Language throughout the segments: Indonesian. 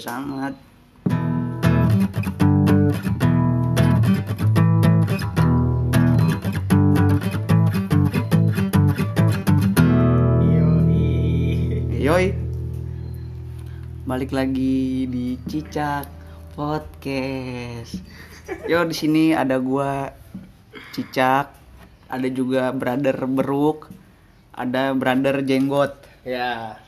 sangat. Yoi. Balik lagi di Cicak Podcast. Yo di sini ada gua Cicak. Ada juga brother Beruk. Ada brother Jenggot. Ya.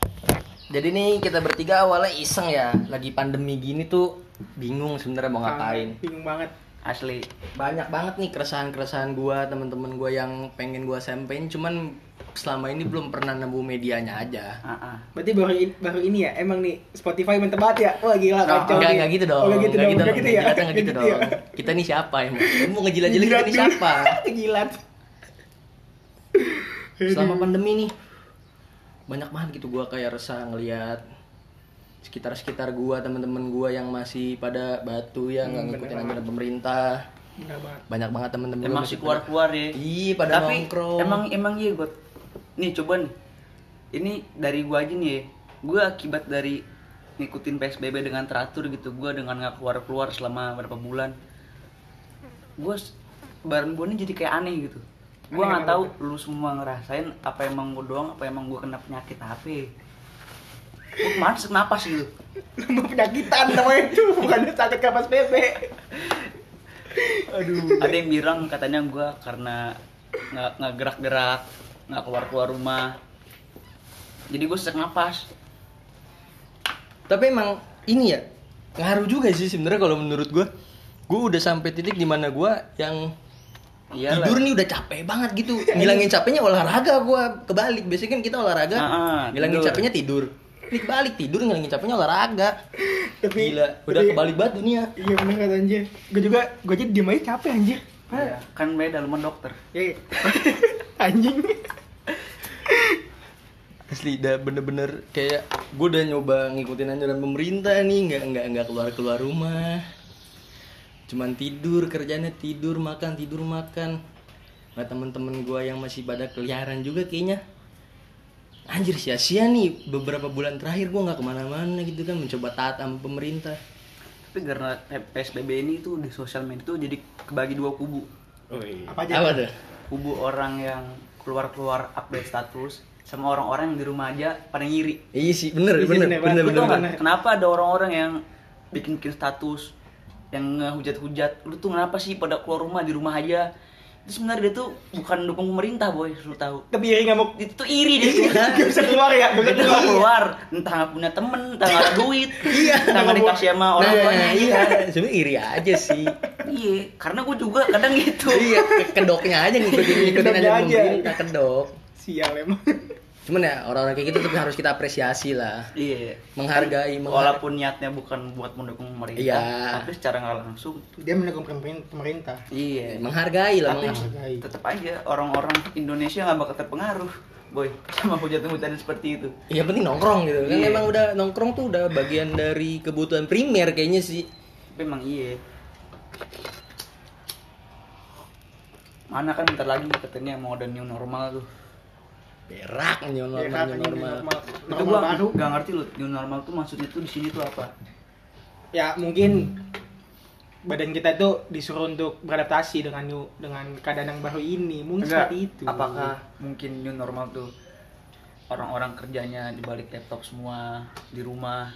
Jadi nih kita bertiga awalnya iseng ya, lagi pandemi gini tuh bingung sebenarnya mau ngapain. bingung banget Asli Banyak banget nih keresahan-keresahan gua, temen-temen gua yang pengen gua sampein cuman selama ini belum pernah nemu medianya aja. Ah, ah. berarti baru in- baru ini ya emang nih Spotify mantep banget ya wah gila Nah, kacau Enggak, nih. enggak gitu dong. oh, enggak gitu dong enggak gitu ya enggak gitu Nggak dong. Kita nih siapa emang? Lu mau ngejilat-jilat kita nih siapa? jilat Selama pandemi nih banyak banget gitu gua kayak resah ngelihat sekitar-sekitar gua, temen-temen gua yang masih pada batu ya nggak Hmm, ngikutin anjuran pemerintah. Banget. Banyak banget temen-temen gua Emang masih sih keluar-keluar ya. Iya, pada Tapi nongkrong. emang emang iya gue Nih coba nih. Ini dari gua aja nih ya. Gue akibat dari ngikutin PSBB dengan teratur gitu Gue dengan nggak keluar-keluar selama berapa bulan Gue bareng gue nih jadi kayak aneh gitu Gue nggak tahu lu semua ngerasain Apa emang gue doang Apa emang gue kena penyakit apa Gue kemarin sesak napas gitu nama penyakitan namanya itu bukan sakit kapas bebe aduh. Ada yang bilang katanya gue karena nggak nggak gerak-gerak nggak keluar-keluar rumah. Jadi gue sesak napas. Tapi emang ini ya ngaruh juga sih sebenarnya kalau menurut gua. Gua udah sampai titik di mana gua yang Iyalah. tidur nih udah capek banget gitu. Ngilangin capeknya olahraga gua kebalik. Biasanya kan kita olahraga, Ah, ah, ngilangin tidur. capeknya tidur. Ini kebalik tidur ngilangin capeknya olahraga. tapi Gila, udah tapi- kebalik banget dunia. iya bener kata anjir gue juga gue aja diem aja capek anjir Iya, kan beda lu sama dokter. ya anjing Asli udah bener-bener kayak gue udah nyoba ngikutin anjuran pemerintah nih nggak nggak nggak keluar keluar rumah cuman tidur kerjanya tidur makan tidur makan nggak temen-temen gue yang masih pada keliaran juga kayaknya anjir sia-sia nih beberapa bulan terakhir gue nggak ke mana-mana gitu kan mencoba taat sama pemerintah Tapi karena PSBB ini tuh di sosial media tuh jadi kebagi dua kubu. apa aja apa tuh Kubu orang yang keluar-keluar update status sama orang-orang yang di rumah aja pada ngiri. iya sih bener Iya, bener bener bener banget. Lu bener, tau bener. nggak kenapa ada orang-orang yang bikin bikin status yang ngehujat-hujat. Lu tuh kenapa sih pada keluar rumah di rumah aja? Itu sebenarnya dia tuh bukan dukung pemerintah, boy, lu tahu. tapi iri nggak mau Itu tuh iri dia tuh. gak bisa keluar ya gak bisa keluar keluar, entah nggak punya temen, entah nggak ada duit, Iya. entah nggak dikasih sama orang nah, tuanya. iya sebenarnya iri aja sih Iya, karena gue juga kadang gitu. iya ke- kedoknya aja ngikutin ngikutin Kedoknya aja aja. pemerintah kedok sial emang cuman ya orang-orang kayak gitu tapi harus kita apresiasi lah Iya. menghargai menghargai Walaupun niatnya bukan buat mendukung pemerintah, Iya. tapi secara nggak langsung, dia mendukung pemerintah pemerintah iya. menghargai lah Tapi menghargai. tetap aja orang-orang Indonesia nggak bakal terpengaruh, boy, sama hujatan-hujatan seperti itu. ya penting nongkrong gitu kan Iya. emang udah nongkrong tuh udah bagian dari kebutuhan primer kayaknya sih Tapi emang iya. Mana kan bentar lagi katanya mau ada new normal tuh. Berak new normal Berak, new new normal normal. itu gua baru. nggak ngerti loh new normal tuh maksudnya tuh di sini tuh apa? ya mungkin badan kita itu disuruh untuk beradaptasi dengan new, dengan keadaan yang baru ini mungkin Enggak, seperti itu Apakah mungkin new normal tuh orang-orang kerjanya di balik laptop semua di rumah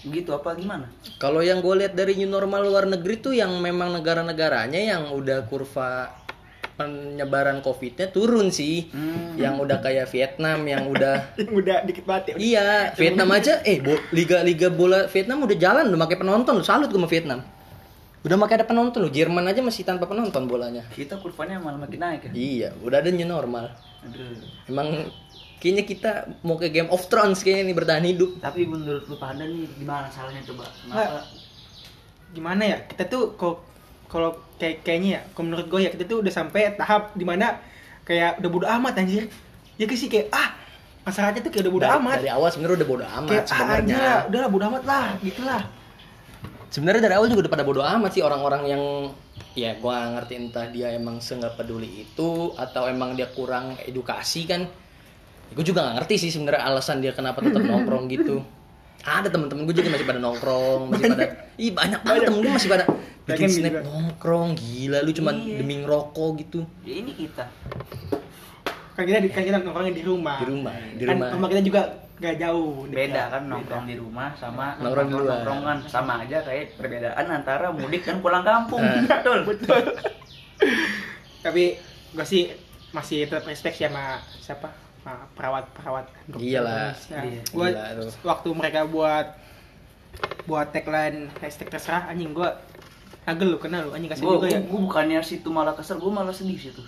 gitu apa gimana? kalau yang gue lihat dari new normal luar negeri tuh yang memang negara-negaranya yang udah kurva penyebaran covidnya turun sih Hmm. yang udah kayak Vietnam yang udah yang udah dikit banget ya Iya, Vietnam aja eh bo- liga liga bola Vietnam udah jalan udah pakai penonton lu salut gue sama Vietnam. Udah pakai ada penonton lu, Jerman aja masih tanpa penonton bolanya. Kita kurvanya malah makin naik ya. Iya, udah ada new normal. Aduh. Emang kayaknya kita mau ke Game of Thrones kayaknya nih bertahan hidup. Tapi menurut lu pada nih gimana salahnya coba? Kenapa? gimana ya kita tuh kalau kalau kayak kayaknya ya kalau menurut gue ya kita tuh udah sampai tahap di mana kayak udah bodo amat anjir ya sih kayak ah masyarakatnya tuh kayak udah bodo dari, amat dari awal sebenarnya udah bodo amat kayak ah, sebenarnya. anjir lah udah lah bodo amat lah gitu lah Sebenarnya dari awal juga udah pada bodo amat sih orang-orang yang ya gua nggak ngerti entah dia emang senggak peduli itu atau emang dia kurang edukasi kan. Gue juga nggak ngerti sih sebenarnya alasan dia kenapa tetap nongkrong gitu. ada temen-temen gue juga masih pada nongkrong masih pada ih banyak banget temen gue masih pada bikin Pengen snap juga. nongkrong gila lu cuma Iya. demi ngerokok gitu Ya, ini kita kan kita kan kita nongkrongnya di rumah di rumah di kan rumah rumah kita juga gak jauh dekat. beda kan nongkrong di rumah sama Nongkrong di luar. nongkrongan sama aja kayak perbedaan antara mudik dan pulang kampung Eh. betul betul tapi gue sih masih tetap respect sih sama siapa sama perawat-perawat Iyalah. Iya, gue gila tuh. waktu mereka buat buat tagline hashtag terserah anjing gue agel lu kenal lu anjing kasih gue juga ya. bukannya situ malah kesel gue malah sedih situ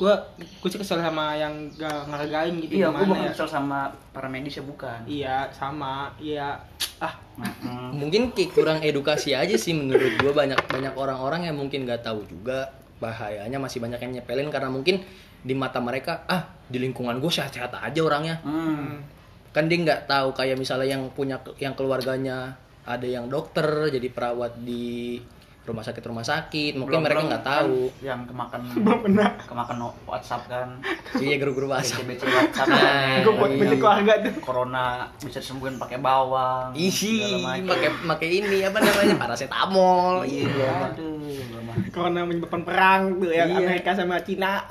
gue gue sih kesel sama yang gak ngargain gitu iya gue bukan ya. kesel sama para medis ya bukan. Iya sama iya. Ah. Mm-mm. mungkin kayak kurang edukasi aja sih menurut gue banyak banyak orang-orang yang mungkin nggak tahu juga. Bahayanya masih banyak yang nyepelin karena mungkin di mata mereka ah di lingkungan gue sehat-sehat aja orangnya. Hmm. kan dia nggak tahu kayak misalnya yang punya yang keluarganya ada yang dokter jadi perawat di rumah sakit rumah sakit. Mungkin Belum- mereka nggak kan tahu yang kemakan belum pernah. kemakan no- WhatsApp kan. Iya guru-guru WhatsApp. BC WhatsApp Nah, kan. gue buat iya. keluarga tuh. Corona bisa disembuhin pakai bawang isi pakai pakai ini apa namanya? Paracetamol. Iya iya. aduh mah. karena menyebabkan perang tuh ya Iya. Amerika sama Cina.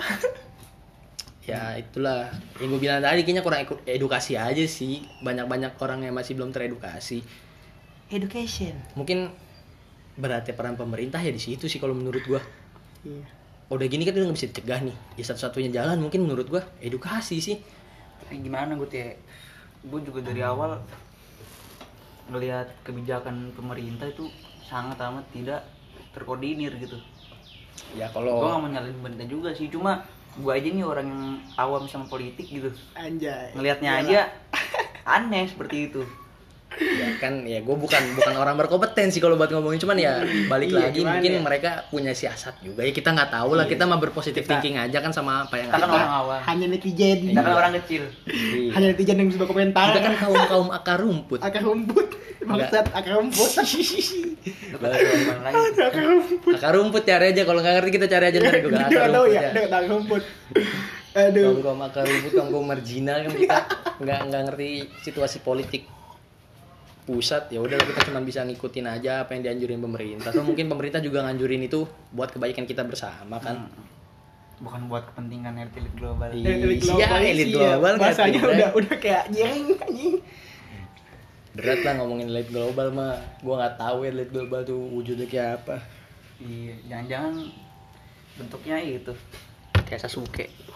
Ya itulah. Yang gue bilang tadi kayaknya kurang edukasi aja sih. Banyak-banyak orang yang masih belum teredukasi. Education. Mungkin berarti peran pemerintah ya di situ sih kalau menurut gua. Iya. Udah gini kan udah nggak bisa dicegah nih. Ya satu-satunya jalan mungkin menurut gua edukasi sih. Eh, gimana gue teh? Gue juga dari awal ngelihat kebijakan pemerintah itu sangat amat tidak terkoordinir gitu. Ya gue kalau gak mau nyalain pemerintah juga sih. Cuma gue aja nih orang yang awam sama politik gitu. Anjay. Ngelihatnya Iyalah. aja aneh seperti itu ya kan ya gue bukan bukan orang berkompetensi kalau buat ngomongin. Cuman ya balik Iya, lagi mungkin ya? mereka punya siasat juga ya. Kita nggak tahu lah Iya. kita mah berpositif Kita- thinking aja kan sama apa yang kita kan orang awam. Hanya netizen. Kita kan orang kecil. Iya. hanya netizen yang bisa komentar kita kan kaum kaum akar rumput. Akar rumput. Maksud akar rumput. Akar rumput. akar rumput cari aja kalau nggak ngerti kita cari aja ntar Google akar Nggak tahu rumput ya ya. Nggak tahu rumput. Aduh. Kaum kaum akar rumput kaum kaum marginal kan kita. Nggak nggak ngerti situasi politik pusat ya udah kita cuma bisa ngikutin aja apa yang dianjurin pemerintah. Atau mungkin pemerintah juga nganjurin itu buat kebaikan kita bersama kan? Bukan buat kepentingan elit global. Iya. Elit Iya, global elit sih, global ya. bahasanya udah udah kayak jeng anjing. Berat lah ngomongin elit global mah gua nggak tahu elit global tuh wujudnya kayak apa. Iya jangan-jangan bentuknya itu kayak Sasuke